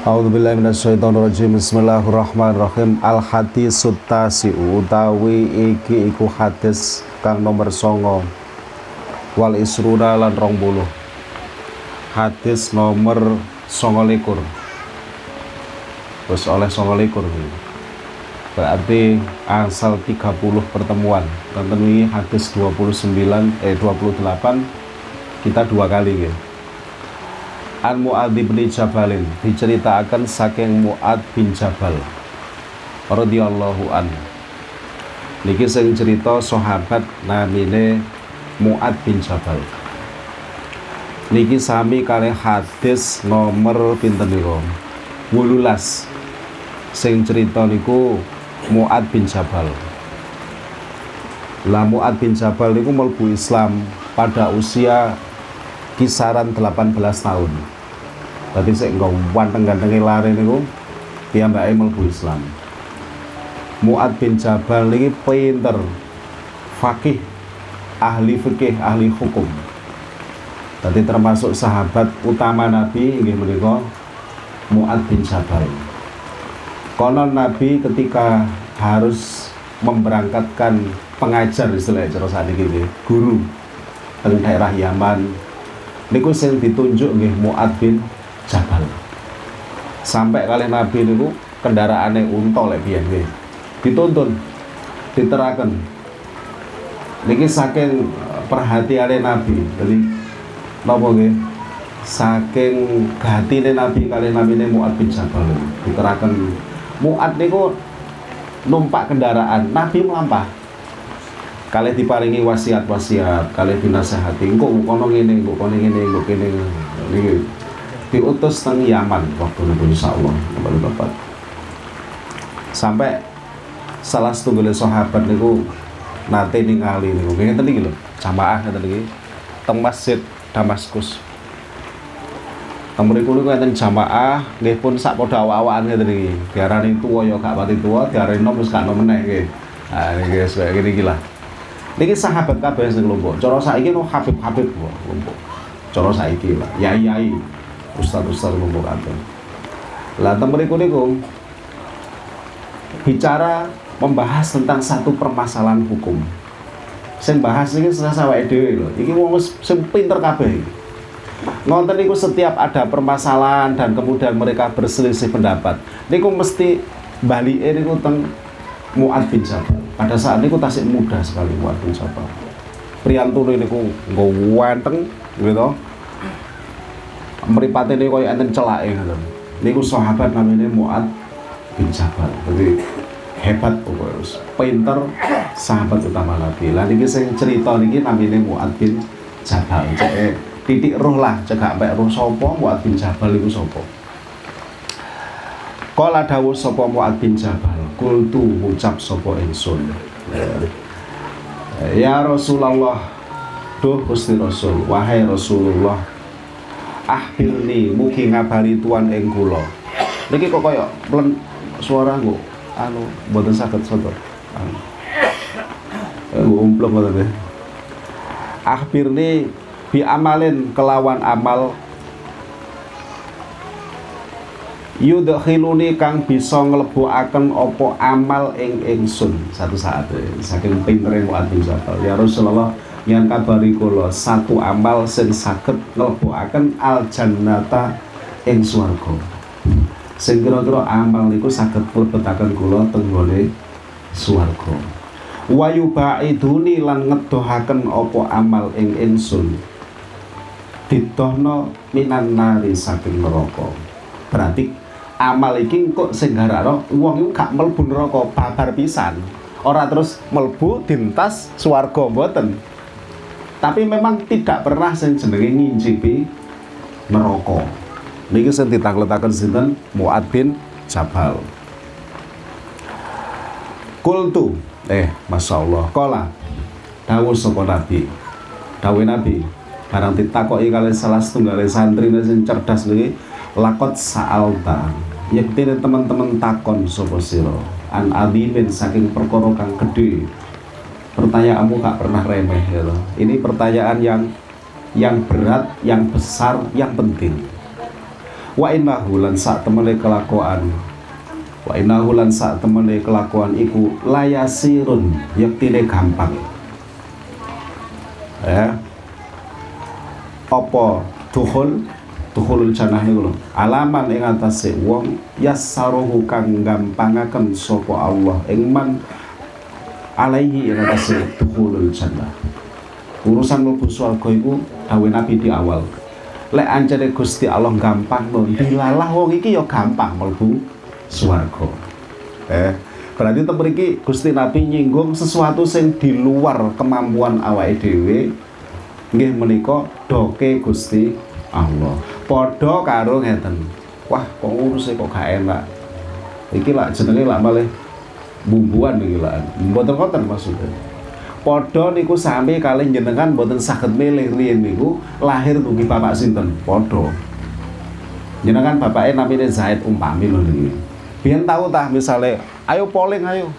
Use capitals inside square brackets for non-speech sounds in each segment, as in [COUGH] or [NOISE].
A'udzubillahiminasyaitonirrajim Bismillahirrahmanirrahim. Al hadis sutasi utawi iki iku hadis kang nomor songo wal isruna lan rong buluh hadis nomor songo likur. Terus oleh songo likur berarti asal 30 pertemuan. Dan ini hadis 29 eh 28 kita dua kali ya An Mu'ad bin Jabalin diceritakan saking Mu'ad bin Jabal radhiyallahu an niki sing cerita sahabat namine Mu'ad bin Jabal. Niki sami kali hadis nomor pinten niku? 18 sing cerita niku Mu'ad bin Jabal. Lah Mu'ad bin Jabal niku melbu Islam pada usia kisaran 18 tahun. Tadi saya nggak wanteng ganteng lari niku piyambake mlebu Islam. Muad bin Jabal ini pinter fakih ahli fikih ahli hukum. Tadi termasuk sahabat utama Nabi ini menika Muad bin Jabal. Konon Nabi ketika harus memberangkatkan pengajar istilah cara saat ini guru di daerah Yaman niku sing ditunjuk nggih Muad bin Jabal. Sampai kali Nabi niku kendaraane unta lek biyen nggih. Dituntun, diteraken. Niki saking perhatiane Nabi. Jadi napa nggih? Saking gatine Nabi kali namine Muad bin Jabal. Diteraken Muad niku numpak kendaraan, Nabi melampah kalian diparingi wasiat-wasiat kalian dinasehati engkau kono ngene engkau kono ngene engkau kene ini diutus teng Yaman waktu itu insya Allah kembali bapak sampai salah satu gile sahabat niku nate ningali niku ngene tadi gitu jamaah ngeten iki teng masjid Damaskus Mriku niku enten jamaah nggih pun sak padha awak-awakan ngeten iki. Diarani tuwa ya gak pati tuwa, diarani nom wis gak nom meneh nggih. Ah niki wis kaya ngene iki lah. Niki sahabat kabeh sing lombok. Cara saiki no Habib-habib lombok. Cara saiki lah, yai-yai, ustaz-ustaz lombok kabeh. Lah teng mriku niku bicara membahas tentang satu permasalahan hukum. Sing bahas iki sawake dhewe lho. Iki wong sing pinter kabeh. Ngonten niku setiap ada permasalahan dan kemudian mereka berselisih pendapat. Niku mesti balike niku teng Mu'ad bin Jabal. Pada saat itu tasik muda sekali Mu'ad bin Jabal. Priyantune niku nggo wanteng gitu. Mripate niku koyo enten celake ngoten. Niku sahabat namanya Mu'ad bin Jabal. Jadi hebat pokoknya pinter sahabat utama Nabi. Lah niki sing cerita niki namanya Mu'ad bin Jabal. Cek titik roh lah, cek gak roh sapa Mu'ad bin Jabal iku sapa. Kala dawuh sapa Mu'ad bin Jabal, kultu ngucap sapa ingsun. Ya Rasulullah, duh Gusti Rasul, wahai Rasulullah, ahbirni mugi ngabari tuan ing kula. Niki kok kaya plen suara nggo anu mboten saged soto. Anu. Nggo umplem ngoten Ahbirni bi amalin kelawan amal yudkhiluni kang bisa nglebokaken opo amal ing ingsun. Satu saat saking pintere Mu'ad bin Jabal. Ya Rasulullah yang kabari kula satu amal sing saged nglebokaken al jannata ing swarga. Sing kira-kira amal niku saged mlebetaken kula teng gone swarga. Wa yubaiduni lan ngedohaken opo amal ing ingsun. Ditohno minan nari saking neraka. Berarti amal iki kok sing garakno wong iku gak mlebu neraka babar pisan. Ora terus mlebu dintas swarga mboten. Tapi memang tidak pernah sing jenenge ngincipi neraka. Niki sing ditakletaken sinten Muad bin Jabal. Kultu eh Masya Allah kola dawuh sapa Nabi dawuh Nabi barang ditakoki kali salah setunggal santri sing cerdas niki lakot sa'alta yektine teman-teman takon sapa sira. An adimin saking perkara kang pertanyaanmu gak pernah remeh ya loh. ini pertanyaan yang yang berat yang besar yang penting. Wa innahu lan sak temene kelakuan. Wa innahu lan sak temene kelakuan iku layasirun yektine gampang. Ya. Apa tuhul tuhulul jannah lho. Alaman ing atase wong yasaruhu kang gampangaken sapa Allah. Ing man alaihi ing atase tuhulul jannah. Urusan mlebu swarga iku dawuh Nabi di awal. Lek ancene Gusti Allah gampang lho dilalah wong iki ya gampang mlebu swarga. Eh berarti itu mriki Gusti Nabi nyinggung sesuatu sing di luar kemampuan awake dhewe nggih menika doke Gusti Allah padha karo ngeten. Wah kok uruse kok gak enak. Iki lak jenenge lak malih bumbuan iki lak. Mboten ngoten maksudnya. Podo niku sami kali jenengan mboten saged milih riyen niku lahir dugi bapak sinten? Podo jenengan bapaknya namanya Zaid umpami lho niki. Biyen tahu tah misale ayo polling ayo.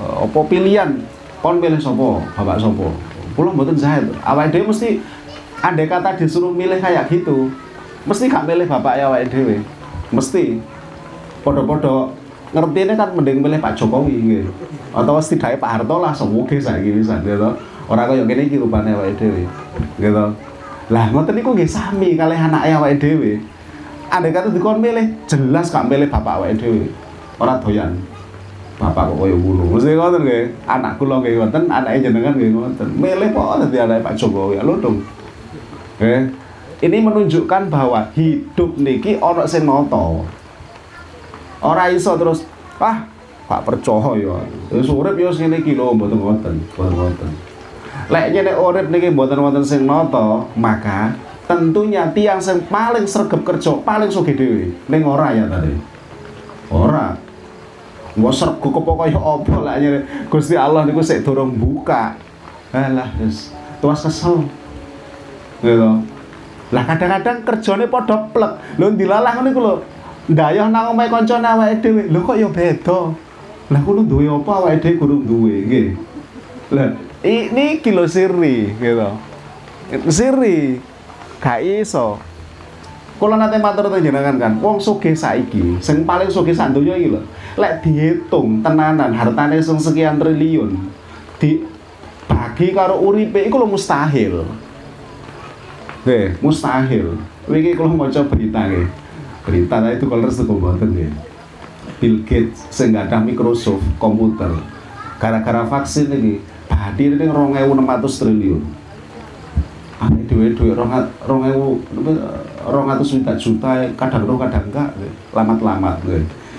Apa pilihan? Kon milih sopo bapak sopo kula mboten Zaid. Awake dhewe mesti andai kata disuruh milih kayak gitu mesti gak milih bapak ya dhewe. Mesti. Podo-podo ngerti ini kan mending milih Pak Jokowi gitu. atau setidaknya Pak Harto lah semoga saya bisa gitu orang kaya gini rupane awake dhewe gitu lah ngoten niku nggih sami kalih anake awake dhewe. Andai kata dikon milih jelas gak milih bapak awake dhewe. Ora doyan. Bapak kok kaya ngono. Mesti ngoten nggih. Anak kula nggih ngoten anake jenengan nggih ngoten. Milih kok dadi anake Pak Jokowi lho dong eh ini menunjukkan bahwa hidup niki ana sing nata Ora iso terus ah Pak percaya ya. Wis urip ya ngene iki lho mboten wonten, mboten wonten. Lek nyene urip niki mboten wonten sing nata, maka tentunya tiang sing paling sregep kerja, paling sugih dhewe. Ning ora ya tadi. Ora. Mau sregep kok kaya apa lek Gusti Allah niku sik durung buka. Alah wis tuas kesel. Gitu. Lah kadang-kadang kerjane padha plek. Lho dilalah ngono iku lho. Ndayah nang omahe kancane awake dhewe. Kok ya beda. Lah kulo duwe apa awake dhewe kudu duwe. Lah ini kilo siri gitu. Siri gak iso. Kula nate matur jenengan kan, wong sugih saiki, sing paling sugih sak donya iki lho. Lek dihitung tenanan hartane sing sekian triliun di bagi karo uripe iku lho mustahil. Nggih, mustahil. Wingi kula maca berita nggih. Berita nah itu kalau restu mboten ya Bill Gates sing Microsoft komputer. Gara-gara vaksin ini hadir ini rong ewu enam ratus triliun. Ane ewu rong ratus juta juta kadang rong kadang enggak lamat-lamat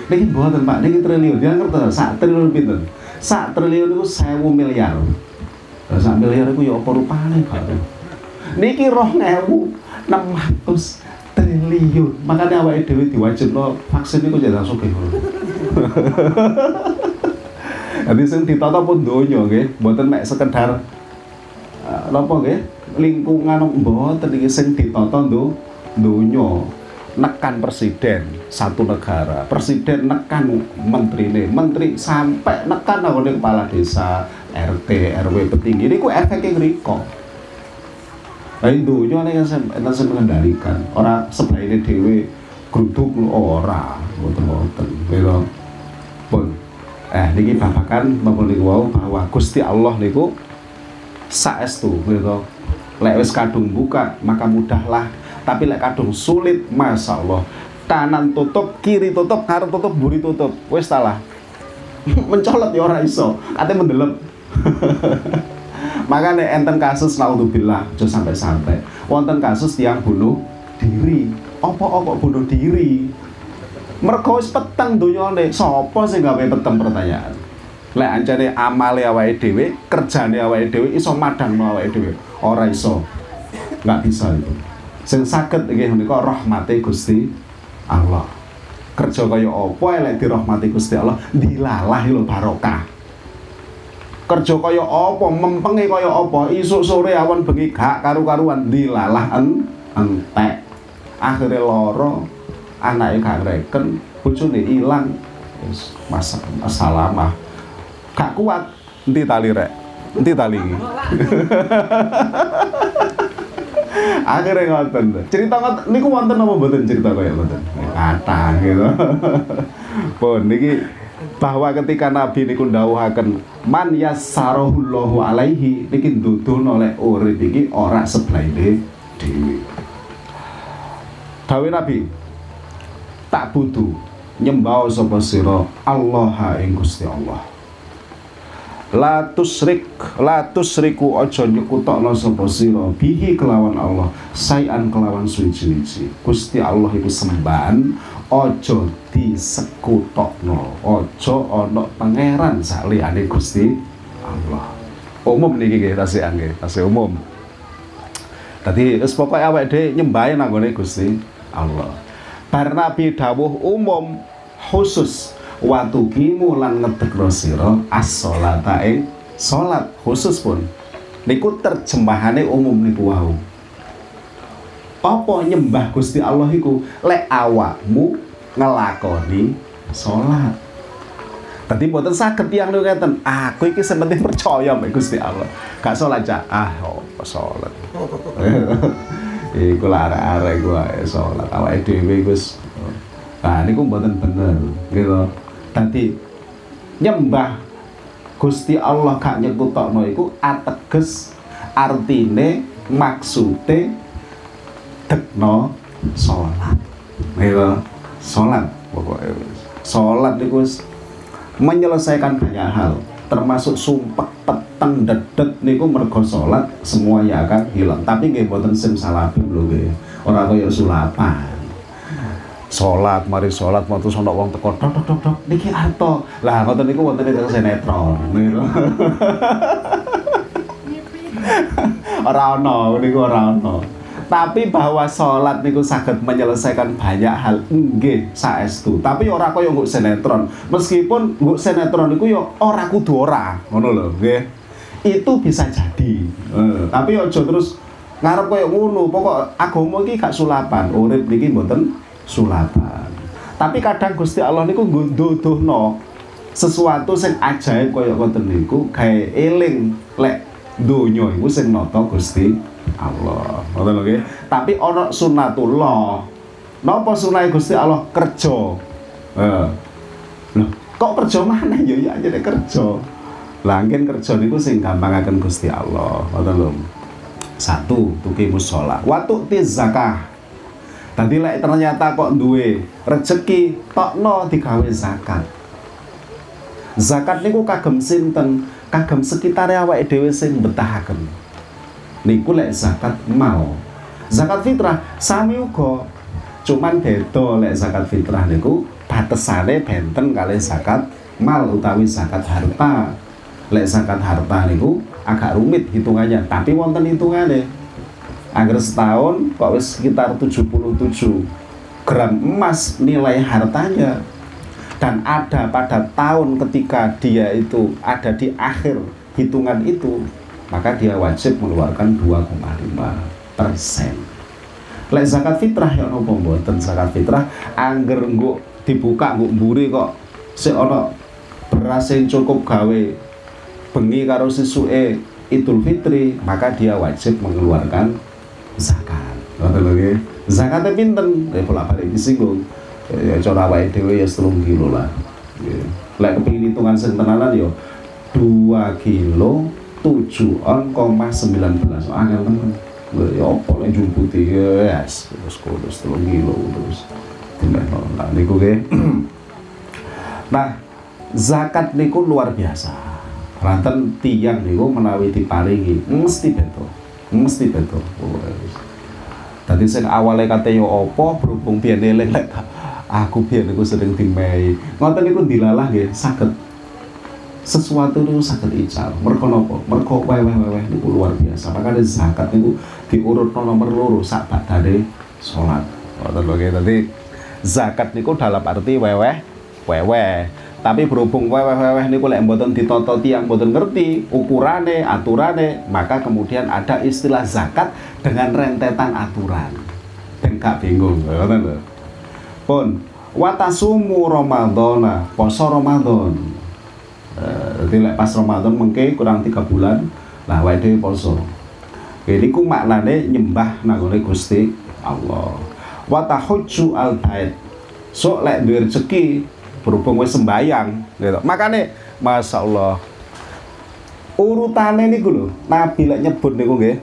ini buatan pak. Ini triliun. Dia ngerti sak triliun pinter sak triliun itu sewu miliar sak miliar itu ya apa rupanya pak niki rong ewu enam ratus triliun. Makanya awake dhewe diwajibno vaksin iku jadi sugih. [LAUGHS] Jadi sing ditata pun donya nggih, mboten mek sekedar napa nggih, lingkungan mboten iki sing ditata ndo donya. Nekan presiden satu negara, presiden nekan menterine, menteri sampai nekan nggone kepala desa, RT, RW petinggi. Niku efeknya ngriko. Tapi dunia ini kan enten mengendalikan. Ora sebaiknya dewe geruduk ora, mboten-mboten. Gitu. Pun. Eh niki babakan napa niku wau bahwa Gusti Allah niku saestu gitu. Lek wis kadung buka, maka mudahlah. Tapi lek kadung sulit, Masya Allah. Kanan tutup, kiri tutup, ngarep tutup, buri tutup. Wis salah. [LAUGHS] Mencolot ya ora iso. Ate mendelep. [LAUGHS] Makanya enten kasus naudzubillah aja sampai-sampai. Wonten kasus yang bunuh diri. Apa-apa bunuh diri? Mergo wis peteng donyane. Sapa sing gawe peteng pertanyaan? Lek ancane amale awake dhewe, kerjane awake dhewe iso madangno awake dhewe. Ora iso. Enggak bisa itu. Sing saged nggih menika rahmate Gusti Allah. Kerja kaya apa lek dirahmati Gusti Allah, dilalah lho barokah kerja kaya apa? Mempenge kaya apa? Isuk sore awan bengi gak karu-karuan. Dilalah en entek. Akhirnya loro anaknya gak ngreken bojone ilang. Wis mas masalah gak kuat. Enti tali rek? Enti tali? [LAUGHS] Akhirnya ngoten. Cerita ngoten niku wonten apa mboten cerita kaya ngoten? Kata gitu. [LAUGHS] Pun niki bahwa ketika Nabi niku ndawuhaken man yassarahullahu alaihi niki nduduhno oleh urip iki ora seblaine dhewe. Dawe Nabi tak butuh nyembah sapa sira Allah ing Gusti Allah la tusrik la tusriku aja nyekutokno sapa sira. Bihi kelawan Allah sayan kelawan suci-suci. Gusti Allah iku sembahan aja disekutokno aja ana pangeran saliyane Gusti Allah. Umum niki nggih tasih nggih tasih umum. Tadi wis pokoke awake dhewe nyembahe nang Gusti Allah. Bar Nabi dawuh umum khusus watu kimu lan ngedekno sira as-sholata ing salat khusus pun niku terjemahane umum niku wau. Apa nyembah Gusti Allah iku? Lek awakmu ngelakoni salat. Tadi mboten saged tiyang niku ngeten, aku iki sementing percaya mbek Gusti Allah. Gak salat cak, ah apa salat. [LAUGHS] Iku arek-arek gua salat. Awake dhewe Gus. Nah niku mboten bener gitu dadi nyembah Gusti Allah gak nyekutokno iku ateges artine maksude dekno salat gitu salat pokoknya salat itu menyelesaikan banyak hal termasuk sumpah peteng dedet niku mergo salat semuanya akan hilang. Tapi nggih mboten sim salapi lho nggih. Ora kaya sulapan sholat mari sholat mau terus wong teko tok tok tok tok niki arto. Lah ngoten niku wonten ing sinetron niku. [LAUGHS] Ora ono niku ora ono. Tapi bahwa sholat niku saged menyelesaikan banyak hal nggih saestu. Tapi ora kaya nggo sinetron. Meskipun nggo sinetron niku yo ora kudu ora ngono lho nggih. Itu bisa jadi. Eh, tapi aja terus ngarep kaya ngono. Pokok agama iki gak sulapan. Urip niki mboten sulatan. Tapi kadang Gusti Allah niku ngunduduhno sesuatu sing ajaib kaya ngoten niku gawe eling lek donya iku sing nata Gusti Allah. Ngoten lho nggih. Tapi ana sunatullah. Napa sunah Gusti Allah kerja? Eh. Loh, kok kerja mana ya ya aja kerja. Langkin kerja niku sing gampangaken Gusti Allah. Ngoten lho. Satu, tukimus sholat. Waktu tiz zakah Tadi lek ternyata kok duwe rezeki tokno digawe zakat. Zakat niku kagem sinten? Kagem sekitar awake dhewe sing betahaken. Niku lek zakat mal. Zakat fitrah sami uga. Cuman beda lek zakat fitrah niku batesane benten kali zakat mal utawi zakat harta. Lek zakat harta niku agak rumit hitungannya, tapi wonten hitungannya agar setahun kok sekitar 77 gram emas nilai hartanya. Dan ada pada tahun ketika dia itu ada di akhir hitungan itu maka dia wajib mengeluarkan 2,5 persen. Lek zakat fitrah ya nopo mboten zakat fitrah? Angger nggo dibuka nggo mburi kok. Ono beras yang cukup gawe bengi karo sesuke Idul Fitri maka dia wajib mengeluarkan zakat. Ngoten lho nggih. Zakate pinten? Ya pola balik disinggung. Ya cara awake dhewe ya 3 kilo lah. Nggih. Lek kepengin hitungan sing tenanan ya 2 kilo 7 on koma 19 angel temen ya apa lek jumputi? Ya yes terus terus 3 kilo terus nah niku nggih. [CLEARS THROAT] Nah zakat niku luar biasa. Ranten tiang niku menawi diparingi mesti betul mesti betul. Tadi saya awalnya kata yo opo berhubung biar eling lek aku biar aku sering dimai ngoten niku dilalah nggih sakit sesuatu itu sakit ical. Mereka nopo mereka weweh weweh niku luar biasa. Makanya zakat niku diurut nomor loro sak badane sholat ngoten lho tadi zakat niku dalam arti weweh weweh tapi berhubung weweh-weweh niku lek mboten ditata tiang mboten ngerti ukurane, aturane, maka kemudian ada istilah zakat dengan rentetan aturan. Dan gak bingung, ngoten lho. Pun watasumu Ramadhana, poso Ramadan. Eh, jadi lek pas Ramadan mengke kurang tiga bulan, lah wae poso. Ini ku maknane nyembah nanggone Gusti Allah. Wa tahujju al bait. Sok lek duwe rezeki berhubung wis sembayang gitu. Makane Masya Allah urutane niku lho Nabi lek nyebut niku nggih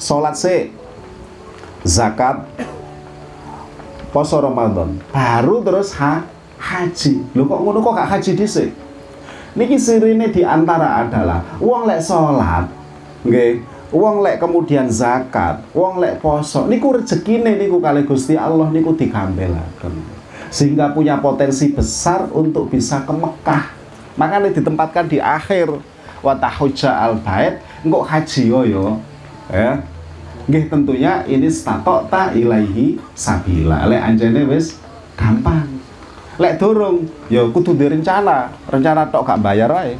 salat sik zakat poso Ramadan baru terus ha haji. Lho kok ngono kok gak haji dhisik? Niki sirine di antara adalah wong lek salat nggih wong lek kemudian zakat wong lek poso niku rezekine niku kali Gusti Allah niku digambelaken sehingga punya potensi besar untuk bisa ke Mekah makanya ditempatkan di akhir watahujja al bait engkau haji yo yo ya Nggih tentunya ini statok ta ilaihi sabila. Lek anjene wis gampang. Lek durung ya kudu direncana. Rencana tok gak bayar ae.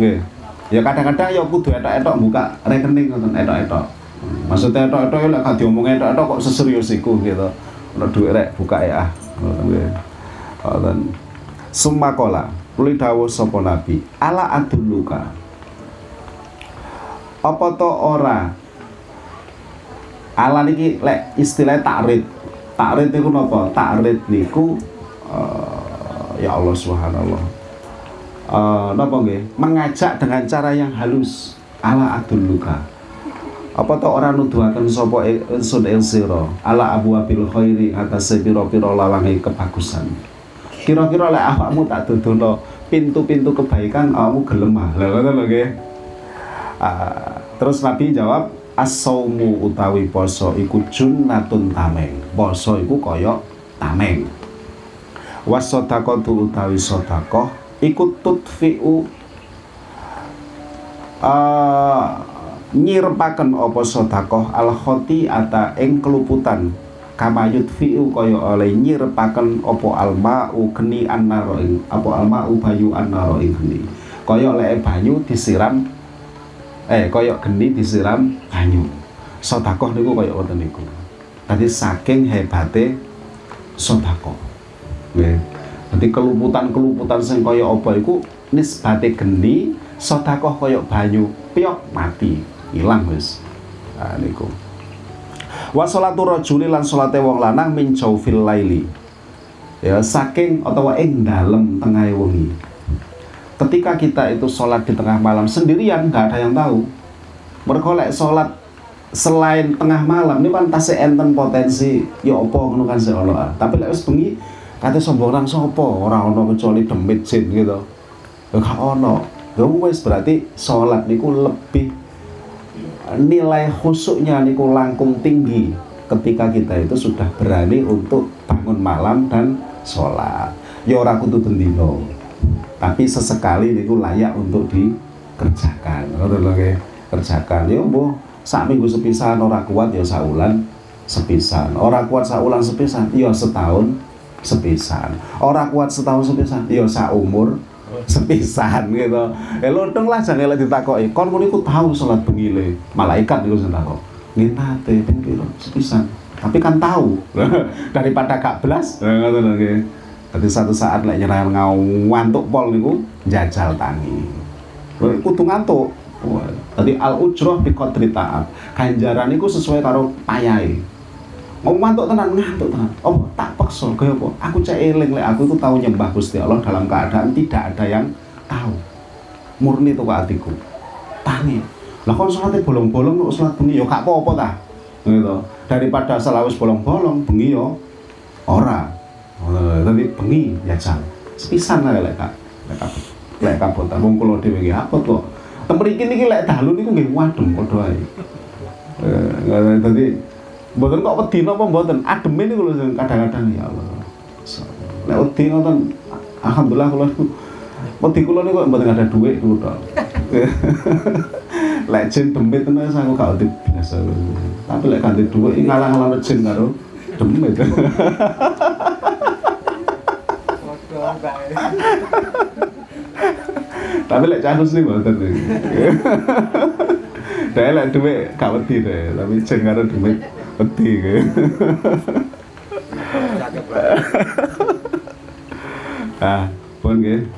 Nggih. Ya kadang-kadang ya kudu etok-etok buka rekening ngoten etok-etok. Maksudnya etok-etok lek gak diomong etok-etok kok seserius iku gitu. Ono duit rek buka ya. Ngoten. Sumakola, Kuli dawuh sapa nabi, ala adulluka. Apa to ora? Ala niki lek istilah takrid takrid niku napa? Takrid niku uh, ya Allah subhanallah. Uh, napa nggih? Mengajak dengan cara yang halus. Ala luka apa to ora nuduhaken sapa ingsun ing sira ala abu abil khairi atas pira-pira lawange kebagusan. Kira-kira lek awakmu tak dudono pintu-pintu kebaikan awakmu gelem ah lha ngono lho nggih. Uh, terus Nabi jawab asaumu utawi poso iku junnatun tameng. Poso iku kaya tameng. Wasodaqatu utawi sodakoh iku tutfi'u uh, nyirpaken apa sodakoh al khoti ata ing keluputan. Kama yutfi'u kaya oleh nyirpaken apa alma'u geni annaro ing apa alma'u bayu annaro ing geni. Kaya oleh banyu disiram eh koyok geni disiram banyu. Sodakoh niku koyok ngoten niku. Tadi saking hebate sodakoh nggih. Nanti keluputan-keluputan sing kaya apa iku nisbate geni sodakoh koyok banyu piok mati hilang wis. Nah niku. Wa salatu rajuli lan salate wong lanang min jaufil laili. Ya saking utawa ing dalem tengah wengi. Ketika kita itu sholat di tengah malam sendirian nggak ada yang tahu. Berkolek sholat selain tengah malam ini kan tasik enten potensi ya opo ngono kan Allah tapi lek wis bengi kate sombong orang sopo orang ono kecuali demit jin gitu. Ya gak ono. Ya wis berarti sholat niku lebih nilai khusuknya niku langkung tinggi ketika kita itu sudah berani untuk bangun malam dan sholat. Ya ora kudu bendino tapi sesekali niku layak untuk dikerjakan. Ngoten kerjakan. Ya mbuh sak minggu sepisan ora kuat ya saulan sepisan. Ora kuat saulan sepisan ya setahun sepisan. Ora kuat setahun sepisan ya sak umur sepisan gitu eh lontong lah jangan lagi ditakoki kon ngono iku tahu salat bengile malaikat niku sing takok nggih nate ping sepisan tapi kan tahu [LAUGHS] daripada gak belas nggih jadi satu saat lek nyerah ngantuk pol niku jajal tangi. Kudu ngantuk. Tadi al ujroh bi qadri ta'ab. Ganjaran niku sesuai karo payahe. Mau ngantuk tenan ngantuk tenan. Oh, tak paksa kaya apa? Aku cek eling lek aku itu tahu nyembah Gusti Allah dalam keadaan tidak ada yang tahu. Murni tuh hatiku. Tangi. Lah kon salate bolong-bolong kok salat bengi ya gak apa-apa ta. Gitu. Daripada salawis bolong-bolong bengi yo ora. Oh, tapi bengi ya jam. Sepisan lah lek kak. Lek kak. Lek kabotan wong kula dhewe apa to. Temriki niki lek dalu niku nggih wadem padha ae. Eh, dadi mboten kok wedi napa mboten. Ademe niku lho kadang-kadang ya Allah. Lek wedi ngoten alhamdulillah kula wedi kula niku mboten ada duit niku tok. [LAUGHS] lek jin demit tenan aku gak wedi. Tapi lek ganti duit ngalah-ngalah jin karo demit. [LAUGHS] Tapi lek cahus nih mboten iki. [LAUGHS] Dhewe lek dhuwit gak wedi deh, tapi jen karo dhuwit wedi ke. [LAUGHS] Ah, pun nggih.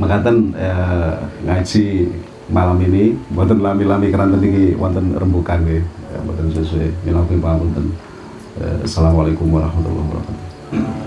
Mekaten eh, ngaji malam ini mboten lami-lami keranten iki wonten rembukan nggih mboten sesuai minangka pangapunten Assalamualaikum warahmatullahi wabarakatuh